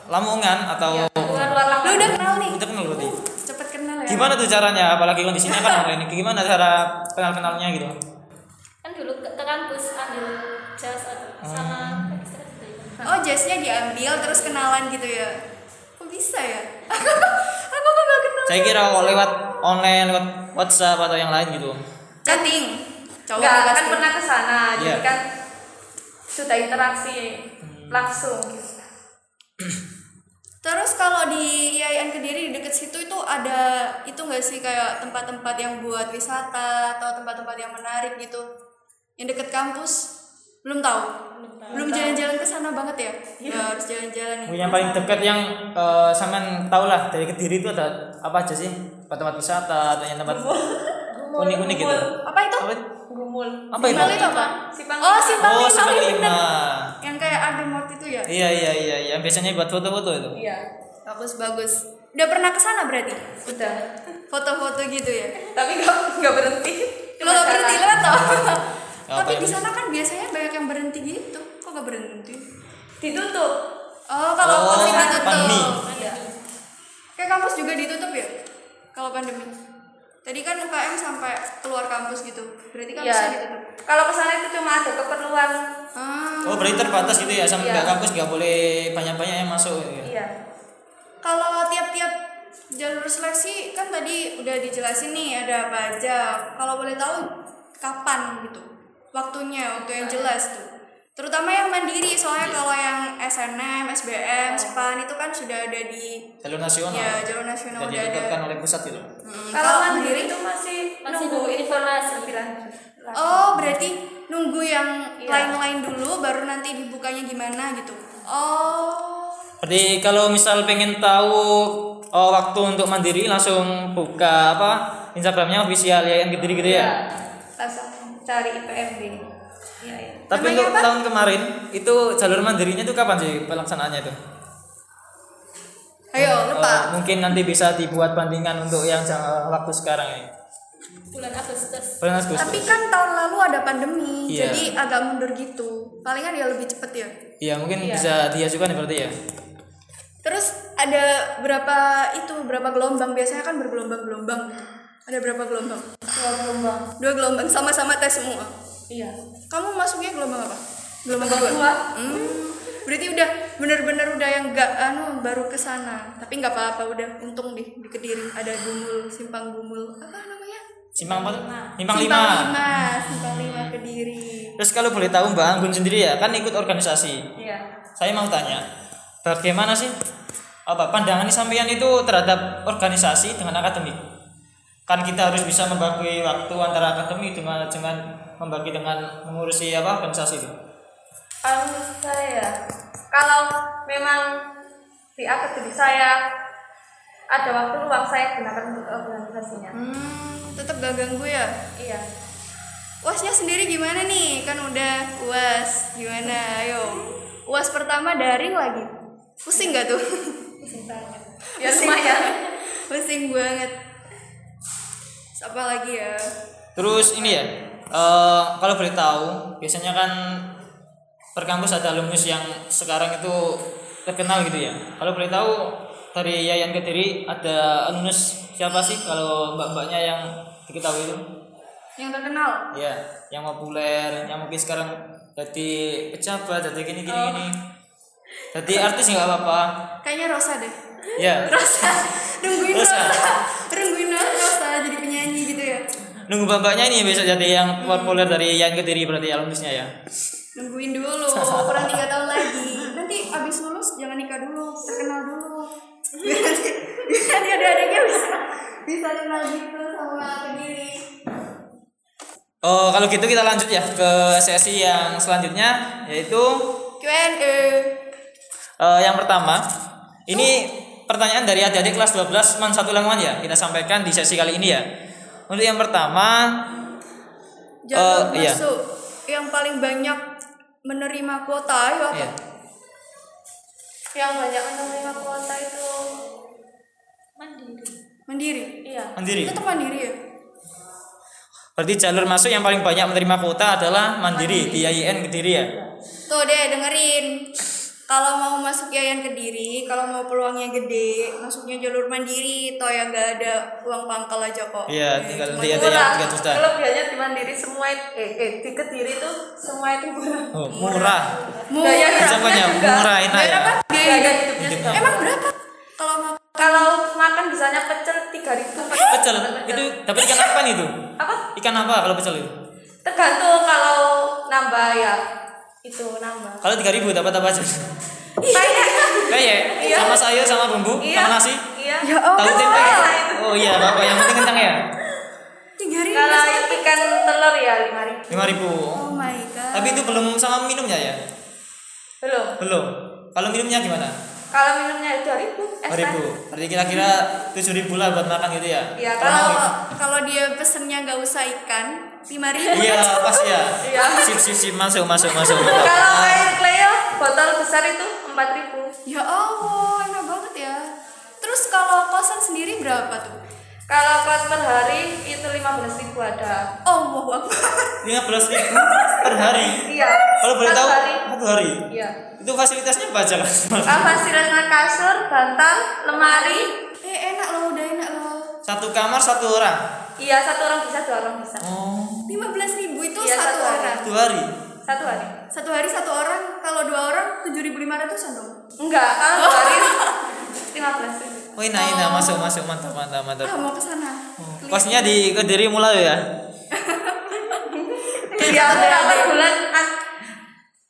Speaker 4: Lamongan atau
Speaker 5: Luar-luar
Speaker 2: lu
Speaker 5: lapangan.
Speaker 2: udah kenal nih.
Speaker 4: udah kenal berarti?
Speaker 2: Cepet kenal ya.
Speaker 4: Gimana tuh caranya? Apalagi kondisinya kan online. Gimana cara kenal kenalnya gitu?
Speaker 6: kan dulu ke, ke kampus ambil jas atau
Speaker 4: Oh,
Speaker 2: oh jasnya diambil terus kenalan gitu ya kok bisa ya aku aku kok gak kenal
Speaker 4: Saya kira kok lewat online, lewat WhatsApp atau yang lain gitu.
Speaker 2: Chatting cowok
Speaker 5: Enggak,
Speaker 2: nih
Speaker 5: kan pernah ke sana, jadi
Speaker 4: Iya.
Speaker 5: kan sudah interaksi langsung.
Speaker 2: Terus kalau di Yayan Kediri di deket situ itu ada itu nggak sih kayak tempat-tempat yang buat wisata atau tempat-tempat yang menarik gitu? Yang deket kampus? Belum tahu. Belum jalan-jalan ke sana banget ya? Ya harus jalan-jalan nih.
Speaker 4: Yang paling dekat yang eh, sampean tahu lah dari Kediri itu ada apa aja sih? Tempat wisata atau yang tempat unik-unik gitu.
Speaker 2: Apa itu?
Speaker 4: Apa itu?
Speaker 5: Gumul.
Speaker 4: Apa itu?
Speaker 2: Simpang itu apa?
Speaker 5: Simpang
Speaker 2: Oh,
Speaker 5: lima.
Speaker 2: simpang
Speaker 4: Oh,
Speaker 2: lima,
Speaker 4: Simpang
Speaker 2: iya
Speaker 4: Lima.
Speaker 2: bener. Yang kayak ada mort itu ya?
Speaker 4: Iya iya iya, yang biasanya buat foto-foto itu.
Speaker 5: Iya,
Speaker 2: Bagus bagus. Udah pernah ke sana berarti?
Speaker 5: udah.
Speaker 2: Foto-foto gitu ya?
Speaker 5: Tapi nggak nggak berhenti.
Speaker 2: Lo gak berhenti lewat toh?
Speaker 4: Apa
Speaker 2: Tapi di sana kan biasanya banyak yang berhenti gitu. Kok gak berhenti?
Speaker 5: Ditutup.
Speaker 2: Oh, kalau
Speaker 4: Oh,
Speaker 2: COVID ditutup.
Speaker 4: pandemi.
Speaker 5: Iya.
Speaker 2: Kayak kampus juga ditutup ya? Kalau pandemi. Tadi kan UKM sampai keluar kampus gitu. Berarti
Speaker 5: Iya.
Speaker 2: kampusnya ditutup.
Speaker 5: Kalau ke sana itu cuma ada keperluan.
Speaker 2: Ah.
Speaker 4: Oh, berarti terbatas gitu ya sampai nggak kampus nggak boleh banyak-banyak yang masuk gitu ya.
Speaker 5: Iya.
Speaker 2: Kalau tiap-tiap jalur seleksi kan tadi udah dijelasin nih ada apa aja. Kalau boleh tahu kapan gitu? Waktunya, waktu yang jelas tuh. Terutama yang mandiri, soalnya kalau yang SNM, SBM, SPAN itu kan sudah ada di
Speaker 4: Jalur nasional.
Speaker 2: ya jalur nasional
Speaker 4: Dan
Speaker 2: udah ada.
Speaker 4: ditetapkan oleh pusat gitu.
Speaker 2: Hmm,
Speaker 5: Kalau mandiri itu masih,
Speaker 6: Masih
Speaker 5: nunggu informasi lebih lanjut.
Speaker 2: Oh, berarti nunggu yang
Speaker 5: Iya.
Speaker 2: lain-lain dulu baru nanti dibukanya gimana gitu. Oh.
Speaker 4: Berarti kalau misal pengen tahu oh, waktu untuk mandiri langsung buka apa Instagramnya official ya yang gitu ya.
Speaker 5: Iya. Langsung cari IPMB. Iya, iya.
Speaker 4: Tapi
Speaker 2: Namanya
Speaker 4: untuk
Speaker 2: apa?
Speaker 4: tahun kemarin itu jalur mandirinya itu kapan sih pelaksanaannya itu?
Speaker 2: Ayo,
Speaker 4: Eh,
Speaker 2: lupa.
Speaker 4: mungkin nanti bisa dibuat bandingan untuk yang jang- waktu sekarang ya.
Speaker 6: bulan Agustus
Speaker 4: Bulan Agustus.
Speaker 2: Tapi kan tahun lalu ada pandemi,
Speaker 4: Iya.
Speaker 2: jadi agak mundur gitu. Palingan ya lebih cepet ya.
Speaker 4: Iya mungkin
Speaker 5: Iya.
Speaker 4: bisa diajukan berarti ya.
Speaker 2: Terus ada berapa itu berapa gelombang biasanya kan bergelombang-gelombang. Ada berapa gelombang?
Speaker 5: Dua gelombang.
Speaker 2: Dua gelombang sama-sama tes semua.
Speaker 5: Iya.
Speaker 2: Kamu masuknya gelombang apa? Gelombang kedua.
Speaker 5: dua.
Speaker 2: Hmm. Berarti udah bener-bener udah yang enggak anu baru ke sana. Tapi nggak apa-apa udah untung di di Kediri ada Gumul, Simpang Gumul. Apa namanya?
Speaker 4: Simpang apa? Simpang
Speaker 2: Simpang
Speaker 4: lima.
Speaker 2: lima, Simpang lima Kediri.
Speaker 4: Terus kalau boleh tahu Mbak Anggun sendiri ya kan ikut organisasi.
Speaker 5: Iya.
Speaker 4: Saya mau tanya, bagaimana sih apa pandangan sampean itu terhadap organisasi dengan akademik? Kan kita harus bisa membagi waktu antara akademik dengan dengan membagi dengan mengurusi apa organisasi itu.
Speaker 5: Kalau saya, kalau memang di akademi saya ada waktu luang saya gunakan untuk organisasinya.
Speaker 2: Hmm, tetap gak ganggu ya?
Speaker 5: Iya.
Speaker 2: Uasnya sendiri gimana nih? Kan udah uas gimana? Ayo. Uas pertama daring lagi. Pusing gak tuh?
Speaker 5: Ya lumayan.
Speaker 2: Pusing banget. Apa lagi ya?
Speaker 4: Terus ini ya, eh, kalau boleh tahu, biasanya kan per kampus ada alumnus yang sekarang itu terkenal gitu ya. Kalau boleh tahu dari Yayan Kediri ada alumnus siapa sih kalau mbak-mbaknya yang diketahui itu?
Speaker 2: Yang terkenal.
Speaker 4: Ya, yang populer, yang mungkin sekarang jadi pejabat, jadi gini gini gini. Jadi artis nggak apa-apa.
Speaker 2: Kayaknya Rosa deh.
Speaker 4: Ya,
Speaker 2: Rosa. Nungguin
Speaker 4: Rosa.
Speaker 2: Rosa. Nungguin
Speaker 4: nunggu mbak-mbaknya ini besok jadi yang populer dari Yayan Kediri berarti alumnusnya ya.
Speaker 2: Nungguin dulu, kurang tiga tahun lagi. Nanti abis lulus jangan nikah dulu, terkenal dulu. Biar nanti, biar nanti ada-adanya bisa bisa kenal gitu sama kediri.
Speaker 4: Oh, kalau gitu kita lanjut ya ke sesi yang selanjutnya yaitu
Speaker 2: Q&A.
Speaker 4: eh, yang pertama. Ini pertanyaan dari adik-adik kelas 12 Man satu Languan ya. Kita sampaikan di sesi kali ini ya. Untuk yang pertama
Speaker 2: Jalur
Speaker 4: iya.
Speaker 2: masuk yang paling banyak menerima kuota ayo apa?
Speaker 4: ya,
Speaker 5: Yang banyak menerima kuota itu
Speaker 6: mandiri
Speaker 2: Mandiri.
Speaker 5: iya.
Speaker 4: mandiri.
Speaker 2: Tetap mandiri ya.
Speaker 4: Berarti jalur masuk yang paling banyak menerima kuota adalah mandiri di IAIN Kediri ya.
Speaker 2: Tuh deh dengerin. Kalau mau masuk Yayan Kediri, kalau mau peluangnya gede, masuknya jalur mandiri, toh yang nggak ada uang pangkal aja kok.
Speaker 4: Iya,
Speaker 2: Eh,
Speaker 4: tinggal
Speaker 2: murah.
Speaker 4: aja. tiga juta.
Speaker 5: Kelebihannya di mandiri semua itu, eh, eh di kediri itu semua itu murah.
Speaker 4: Oh, murah.
Speaker 2: Murah.
Speaker 5: Gaya hidupnya
Speaker 4: Ucapannya
Speaker 5: juga.
Speaker 4: murah enak ya.
Speaker 2: Berapa?
Speaker 5: Gaya hidupnya juga.
Speaker 2: Emang berapa? Kalau mau
Speaker 5: Kalau makan bisanya pecel tiga ribu.
Speaker 4: Pecel itu dapat ikan apa nih itu?
Speaker 5: Apa?
Speaker 4: Ikan apa kalau pecel itu?
Speaker 5: Tergantung kalau nambah ya itu nambah.
Speaker 4: Kalau 3000 dapat apa aja?
Speaker 5: Kayak
Speaker 4: Kayak
Speaker 5: Iya.
Speaker 4: sama sayur sama bumbu
Speaker 5: iya.
Speaker 4: sama nasi.
Speaker 5: Iya.
Speaker 2: Ya Allah.
Speaker 4: Tahu tempe.
Speaker 5: itu.
Speaker 4: Oh iya, Bapak yang penting kentang ya.
Speaker 2: tiga ribu.
Speaker 5: Kalau ikan telur ya lima ribu.
Speaker 4: 5000.
Speaker 2: Oh my god.
Speaker 4: Tapi itu belum sama minumnya ya?
Speaker 5: Belum.
Speaker 4: Belum. Kalau minumnya gimana?
Speaker 5: Kalau minumnya dua ribu. teh.
Speaker 4: 2000. Berarti kira-kira 7000 lah buat makan gitu ya.
Speaker 5: Iya
Speaker 2: kalau
Speaker 5: kalau
Speaker 2: kalau dia pesennya nggak usah ikan, lima ribu.
Speaker 4: Iya, pas ya.
Speaker 5: Iya.
Speaker 4: Sip sip sip masuk masuk masuk.
Speaker 5: kalau air Cleo botol besar itu empat ribu.
Speaker 2: Ya Allah, enak banget ya. Terus kalau kosan sendiri berapa tuh?
Speaker 5: Kalau kos per hari itu lima belas ribu ada.
Speaker 2: Oh, wow, Akbar.
Speaker 4: 15.000 per hari.
Speaker 5: Iya.
Speaker 4: Kalau boleh tahu,
Speaker 5: hari.
Speaker 4: satu hari.
Speaker 5: Iya.
Speaker 4: Itu fasilitasnya apa aja kan?
Speaker 5: Ah, fasilitasnya kasur, bantal, lemari.
Speaker 2: Eh, enak loh, udah enak loh.
Speaker 4: Satu kamar satu orang.
Speaker 5: Iya satu orang bisa, dua orang bisa.
Speaker 4: Oh,
Speaker 2: Lima belas ribu itu
Speaker 5: Iya,
Speaker 2: satu
Speaker 5: satu hari.
Speaker 2: orang.
Speaker 4: satu hari.
Speaker 5: Satu hari.
Speaker 2: Satu hari satu orang. Kalau dua orang tujuh ribu lima ratusan dong.
Speaker 5: Enggak, kalau dua hari lima belas ribu.
Speaker 4: Oh, enak masuk masuk mantap mantap mantap.
Speaker 2: Ah, mau ke sana.
Speaker 4: Kosnya di Kediri mulai ya.
Speaker 5: Iya, ada per bulan ad-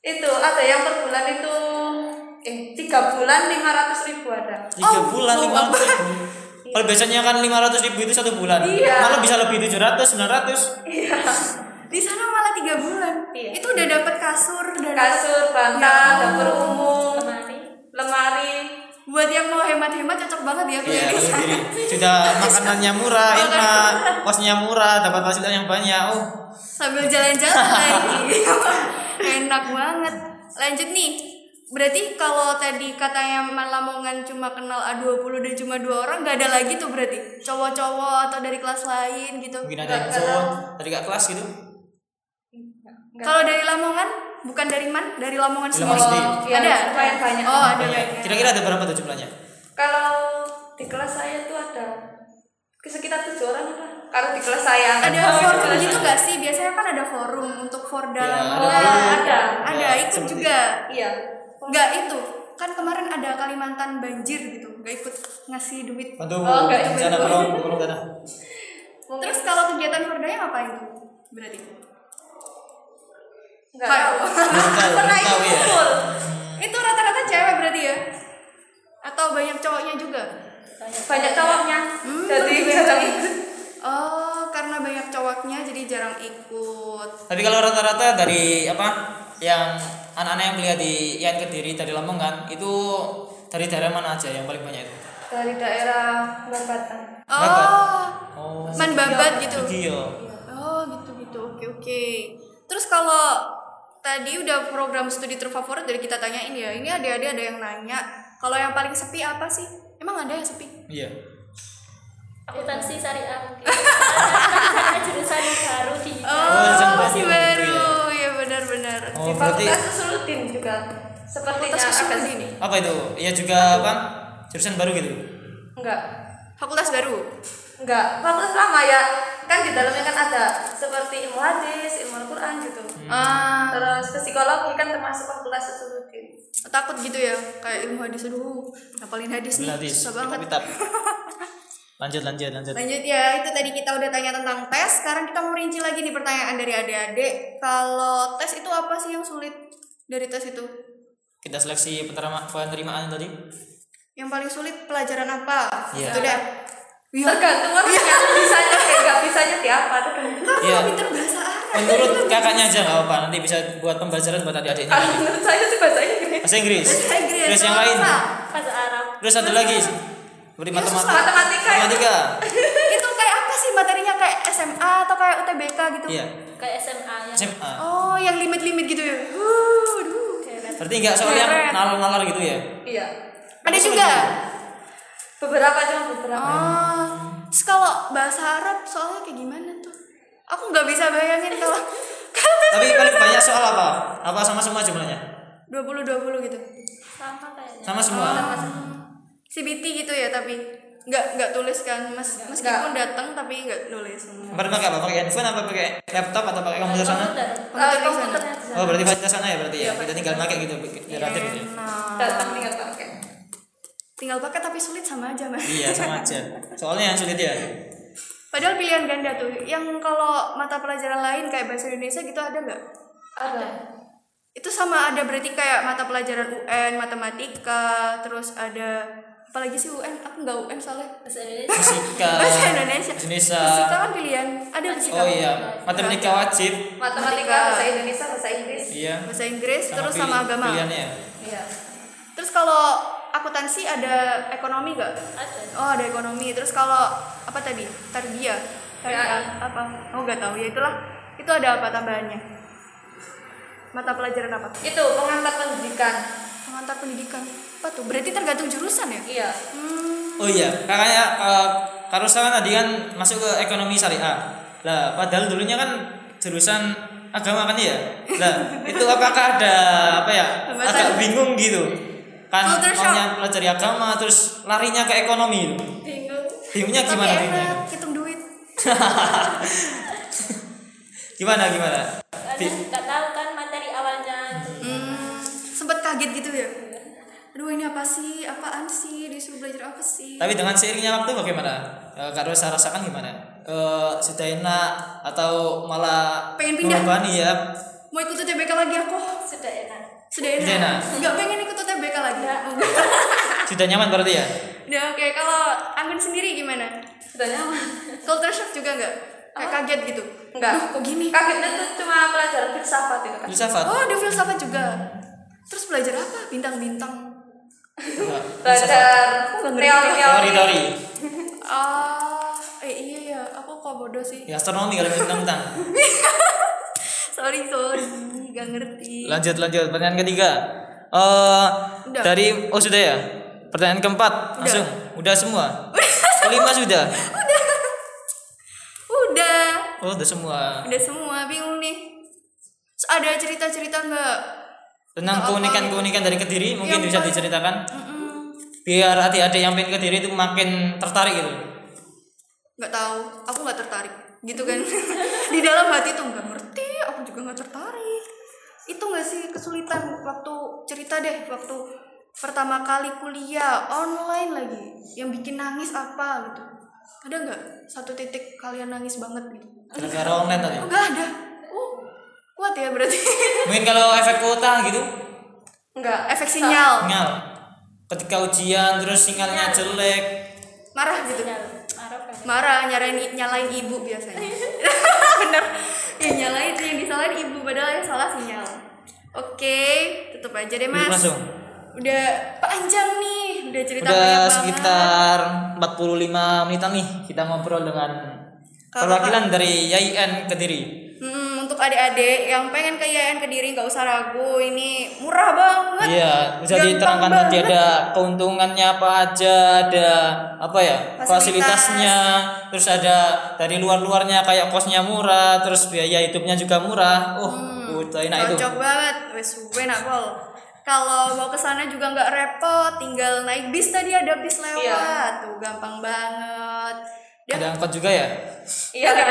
Speaker 5: itu ada yang per bulan itu eh tiga bulan lima ratus ribu ada.
Speaker 4: Tiga
Speaker 2: Oh,
Speaker 4: bulan
Speaker 2: oh,
Speaker 4: lima ratus ribu. Kalau biasanya kan lima ratus ribu itu satu bulan.
Speaker 5: Iya.
Speaker 4: Malah bisa lebih tujuh ratus sembilan ratus.
Speaker 5: Iya.
Speaker 2: Di sana malah tiga bulan.
Speaker 5: Iya.
Speaker 2: Itu udah dapat kasur dan
Speaker 5: Kasur, bantal,
Speaker 2: Ya
Speaker 5: dapur umum,
Speaker 6: Lemari.
Speaker 5: lemari.
Speaker 2: Buat yang mau hemat-hemat cocok banget ya
Speaker 4: Iya,
Speaker 2: kuliah di
Speaker 4: kalau
Speaker 2: sana.
Speaker 4: Sudah makanannya murah, enak, kosnya murah, dapat fasilitas yang banyak. Oh,
Speaker 2: Sambil jalan-jalan lagi. Enak banget. Lanjut nih. Berarti kalau tadi katanya Lamongan cuma kenal A20 dan cuma dua orang, gak ada lagi tuh berarti cowok-cowok atau dari kelas lain gitu.
Speaker 4: mungkin ada cowok dari kak kelas gitu.
Speaker 5: Enggak.
Speaker 2: Kalau dari Lamongan, bukan dari man, dari Lamongan sendiri.
Speaker 4: sendiri.
Speaker 5: Iya,
Speaker 2: ada.
Speaker 5: lumayan banyak.
Speaker 2: Oh, ada
Speaker 4: Banyak.
Speaker 2: banyak.
Speaker 4: Kira-kira ada berapa tuh jumlahnya?
Speaker 5: Kalau di kelas saya tuh ada sekitar tujuh orang lah. Kalau di kelas saya
Speaker 2: Ada
Speaker 5: Oh,
Speaker 2: forum
Speaker 5: kelas
Speaker 2: gitu gak sih? Biasanya kan ada forum untuk Forda
Speaker 4: Ya,
Speaker 2: Lamongan.
Speaker 4: ada
Speaker 2: ada.
Speaker 5: Ada.
Speaker 2: Ada,
Speaker 4: Ya,
Speaker 2: ikut
Speaker 4: seperti-
Speaker 2: juga.
Speaker 5: Iya.
Speaker 2: Enggak itu. Kan kemarin ada Kalimantan banjir gitu. Gak ikut ngasih duit.
Speaker 4: Bantu
Speaker 5: Oh, enggak,
Speaker 4: di sana
Speaker 5: itu.
Speaker 4: tolong tolong sana.
Speaker 2: Terus kalau kegiatan Fordanya ngapain tuh? Berarti.
Speaker 5: enggak
Speaker 2: Kayak-
Speaker 5: tahu. Pernah ikut
Speaker 4: ya.
Speaker 2: Itu rata-rata cewek berarti ya? Atau banyak cowoknya juga?
Speaker 5: Banyak cowoknya.
Speaker 2: Hmm,
Speaker 5: Jadi jarang
Speaker 2: banyak.
Speaker 5: ikut.
Speaker 2: Oh, karena banyak cowoknya jadi jarang ikut.
Speaker 4: Tapi kalau rata-rata dari apa yang anak-anak yang kuliah di IAIN Kediri dari Lamongan itu dari daerah mana aja yang paling banyak itu?
Speaker 5: Dari daerah Babatan.
Speaker 4: Babat.
Speaker 2: Oh,
Speaker 4: Oh,
Speaker 2: man babat gitu.
Speaker 4: Sugio.
Speaker 2: Oh, gitu-gitu. Oke, oke. Terus kalau tadi udah program studi terfavorit dari kita tanyain ya, ini adik-adik ada yang nanya, kalau yang paling sepi apa sih? Emang ada yang sepi?
Speaker 4: Iya.
Speaker 6: Akuntansi syariah mungkin. Jurusan baru di
Speaker 2: Oh,
Speaker 4: yang
Speaker 2: masih
Speaker 4: baru.
Speaker 2: Iya, benar-benar.
Speaker 4: Oh,
Speaker 5: Di
Speaker 4: berarti
Speaker 5: Fakultas juga. Sepertinya
Speaker 2: Usuluddin.
Speaker 5: sini.
Speaker 4: apa itu? Iya juga apa? Jurusan baru gitu.
Speaker 5: Enggak.
Speaker 2: Fakultas baru.
Speaker 5: Enggak. Fakultas lama ya. Kan di dalamnya kan ada seperti ilmu hadis, ilmu Al-Quran gitu.
Speaker 2: Ah,
Speaker 5: Terus psikologi kan termasuk Fakultas Usuluddin.
Speaker 2: takut gitu ya, kayak ilmu hadis aduh, ngapalin hadis nih,
Speaker 4: Hadis,
Speaker 2: susah banget.
Speaker 4: Lanjut lanjut lanjut.
Speaker 2: Lanjut ya, itu tadi kita udah tanya tentang tes. Sekarang kita mau rinci lagi nih pertanyaan dari adik-adik. Kalau tes itu apa sih yang sulit dari tes itu?
Speaker 4: Kita seleksi penerima penerimaan tadi.
Speaker 2: Yang paling sulit pelajaran apa?
Speaker 4: Iya.
Speaker 2: Itu deh. Iya.
Speaker 5: Tergantung orangnya bisanya kayak nggak bisanya apa.
Speaker 2: Kamu
Speaker 4: Iya.
Speaker 2: pinter bahasa Arab.
Speaker 4: Menurut kakaknya aja nggak apa nanti bisa buat pembelajaran buat adik-adiknya.
Speaker 5: Kalau menurut saya sih bahasa Inggris.
Speaker 4: Bahasa Inggris.
Speaker 2: Bahasa Inggris.
Speaker 4: Terus yang lain.
Speaker 6: Bahasa Arab.
Speaker 4: Terus satu lagi. Beri
Speaker 2: Ya, susah.
Speaker 4: matematika.
Speaker 5: Matematika. ya.
Speaker 4: Matematika.
Speaker 2: itu kayak apa sih materinya kayak SMA atau kayak UTBK gitu?
Speaker 4: Iya.
Speaker 6: Kayak SMA yang
Speaker 4: SMA.
Speaker 2: Oh, yang limit-limit gitu ya. Uh, aduh.
Speaker 4: Berarti nggak soal yang nalar-nalar gitu ya?
Speaker 5: Iya.
Speaker 2: Ada juga.
Speaker 5: Beberapa cuma beberapa.
Speaker 2: Oh, terus kalau bahasa Arab soalnya kayak gimana tuh? Aku nggak bisa bayangin kalau kalau
Speaker 4: Tapi paling banyak soal apa? Apa sama semua jumlahnya?
Speaker 2: 20 20 gitu.
Speaker 6: Sama kayaknya.
Speaker 4: Sama semua.
Speaker 2: CBT gitu ya tapi nggak nggak tulis kan Mes, meskipun datang tapi nggak nulis.
Speaker 4: Kemarin pakai apa? Pakai handphone apa pakai laptop atau pakai komputer sana?
Speaker 6: Komputer.
Speaker 5: Eh,
Speaker 2: Komputer di sana.
Speaker 5: komputernya di sana.
Speaker 4: Oh berarti fasilitas sana ya berarti ya. Kita tinggal pakai gitu biar akhir gitu. ya.
Speaker 5: Datang tinggal pakai
Speaker 2: tinggal pakai tapi sulit sama aja mas.
Speaker 4: Iya sama aja. Soalnya yang sulit ya.
Speaker 2: Padahal pilihan ganda tuh. Yang kalau mata pelajaran lain kayak bahasa Indonesia gitu ada nggak?
Speaker 5: ada
Speaker 2: Itu sama ada berarti kayak mata pelajaran UN, matematika, terus ada apalagi sih UN? Aku nggak UN soalnya.
Speaker 6: Bahasa Indonesia.
Speaker 4: Fisika.
Speaker 2: Bahasa Indonesia.
Speaker 4: Indonesia.
Speaker 2: Fisika kan pilihan. Ada fisika.
Speaker 4: Oh iya, matematika wajib.
Speaker 5: matematika bahasa Indonesia bahasa Inggris
Speaker 4: Iya.
Speaker 2: Bahasa Inggris terus
Speaker 4: pilih-
Speaker 2: sama agama.
Speaker 4: Pilihannya ya.
Speaker 5: iya
Speaker 2: Terus kalau akuntansi ada ekonomi nggak?
Speaker 6: Ada.
Speaker 2: Oh ada ekonomi. Terus kalau apa tadi? Tarbiyah. Tarbiyah apa? Oh nggak tahu ya itulah. Itu ada apa tambahannya? Mata pelajaran apa?
Speaker 5: itu pengantar pendidikan
Speaker 2: Pengantar pendidikan. Apa tuh? Berarti tergantung jurusan ya?
Speaker 5: iya
Speaker 2: Hmm.
Speaker 4: Oh iya, kakaknya uh, Karusa kan tadi kan masuk ke ekonomi syariah. Lah, padahal dulunya kan jurusan agama kan ya. Lah, itu apakah ada apa ya? Agak bingung gitu. Kan maunya pelajari agama terus larinya ke ekonomi itu.
Speaker 6: Bingung.
Speaker 4: Bingungnya
Speaker 2: Tapi
Speaker 4: gimana bingungnya?
Speaker 2: enak, hitung duit.
Speaker 4: Gimana gimana?
Speaker 6: Nggak tahu kan materi awalnya.
Speaker 2: Hmm. Sempet kaget gitu ya? Aduh ini apa sih? Apaan sih? Disuruh belajar apa sih?
Speaker 4: Tapi dengan seiringnya waktu bagaimana? Uh, Kak Rosa rasakan gimana? Eh sudah enak atau malah
Speaker 2: Pengen pindah?
Speaker 4: membebani ya?
Speaker 2: Mau ikut UTBK lagi aku?
Speaker 6: Sudah enak.
Speaker 2: Sudah enak?
Speaker 4: Sudah enak?
Speaker 2: Nggak pengen ikut UTBK lagi?
Speaker 4: Sudah nyaman berarti ya?
Speaker 2: Udah oke, kalau Anggun sendiri gimana?
Speaker 5: sudah nyaman
Speaker 2: Culture shock juga nggak? Kayak kaget gitu?
Speaker 5: enggak
Speaker 2: Duh, kok gini?
Speaker 5: kagetnya tuh cuma pelajaran filsafat itu kan
Speaker 4: Filsafat.
Speaker 2: Oh, ada filsafat juga. Terus belajar apa? Bintang-bintang.
Speaker 5: Belajar
Speaker 2: Aku nggak ngerti.
Speaker 5: teori-teori
Speaker 4: Teori-teori.
Speaker 2: Ah, eh iya ya, aku kok bodoh sih.
Speaker 4: Ya astronomi kalau bintang-bintang.
Speaker 2: Sorry, sorry, gak ngerti.
Speaker 4: Lanjut lanjut pertanyaan ketiga. Eh
Speaker 2: Udah.
Speaker 4: dari oh sudah ya. Pertanyaan keempat langsung. Udah semua. Kelima sudah.
Speaker 2: Udah,
Speaker 4: Oh udah semua.
Speaker 2: udah semua, bingung nih. Ada cerita-cerita nggak?
Speaker 4: Tentang keunikan-keunikan dari Kediri mungkin bisa diceritakan. Biar adik-adik yang pengen Kediri itu makin tertarik gitu.
Speaker 2: Nggak tahu, aku nggak tertarik, gitu kan? Di dalam hati tuh nggak ngerti, aku juga nggak tertarik. Itu nggak sih kesulitan waktu cerita deh, waktu pertama kali kuliah online lagi, yang bikin nangis apa gitu? Ada nggak satu titik kalian nangis banget gitu?
Speaker 4: Gara-gara online tadi.
Speaker 2: Nggak ada. Kuat ya berarti.
Speaker 4: Mungkin kalau efek kuota gitu.
Speaker 5: enggak
Speaker 2: Efek sinyal,
Speaker 4: Sinyal. Ketika ujian terus sinyalnya jelek.
Speaker 2: marah gitu.
Speaker 6: Marah kan.
Speaker 2: marah nyalain nyalain ibu biasanya bener ya nyalain yang disalahin ibu padahal yang salah sinyal oke tutup aja deh mas
Speaker 4: langsung.
Speaker 2: udah panjang nih udah cerita
Speaker 4: Udah
Speaker 2: banyak
Speaker 4: sekitar 45 menitan nih kita ngobrol dengan perwakilan dari YIN Kediri.
Speaker 2: Hmm, untuk adik-adik yang pengen ke IAIN Kediri nggak usah ragu ini murah banget
Speaker 4: Iya, bisa diterangkan nanti
Speaker 2: banget.
Speaker 4: ada keuntungannya apa aja, ada apa ya
Speaker 2: Fasilitas.
Speaker 4: fasilitasnya, terus ada dari luar-luarnya kayak kosnya murah, terus biaya hidupnya juga murah. Oh, udah enak itu.
Speaker 2: Hmm, cocok banget wes enak pol kalau mau ke sana juga nggak repot tinggal naik bis tadi ada bis lewat
Speaker 5: Iya.
Speaker 2: tuh gampang banget Dah.
Speaker 4: Ada angkot juga ya?
Speaker 5: iya ada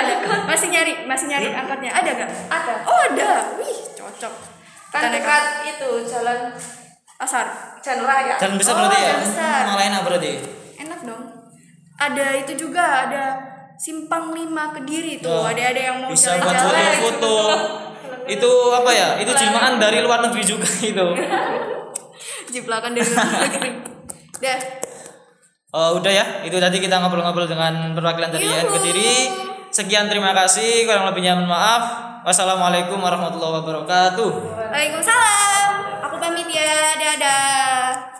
Speaker 2: masih nyari masih nyari angkotnya ada nggak
Speaker 5: ada
Speaker 2: oh ada wih cocok
Speaker 5: kan dekat itu jalan
Speaker 2: asar
Speaker 5: jalan raya
Speaker 4: Jalan besar
Speaker 2: Oh,
Speaker 4: berarti ya?
Speaker 2: jalan besar.
Speaker 4: Malah enak berarti.
Speaker 2: enak dong ada itu juga ada simpang lima kediri tuh
Speaker 4: Wah,
Speaker 2: ada ada yang mau
Speaker 4: bisa buat
Speaker 2: jalan-jalan
Speaker 4: foto-foto. itu apa ya? Itu jelmaan dari luar negeri juga itu.
Speaker 2: jiplakan dari luar negeri dah
Speaker 4: Oh, udah ya. Itu tadi kita ngobrol-ngobrol dengan perwakilan dari YIN Kediri. Sekian terima kasih. Kurang lebihnya mohon maaf. Wassalamualaikum warahmatullahi wabarakatuh.
Speaker 2: Waalaikumsalam aku pamit ya dadah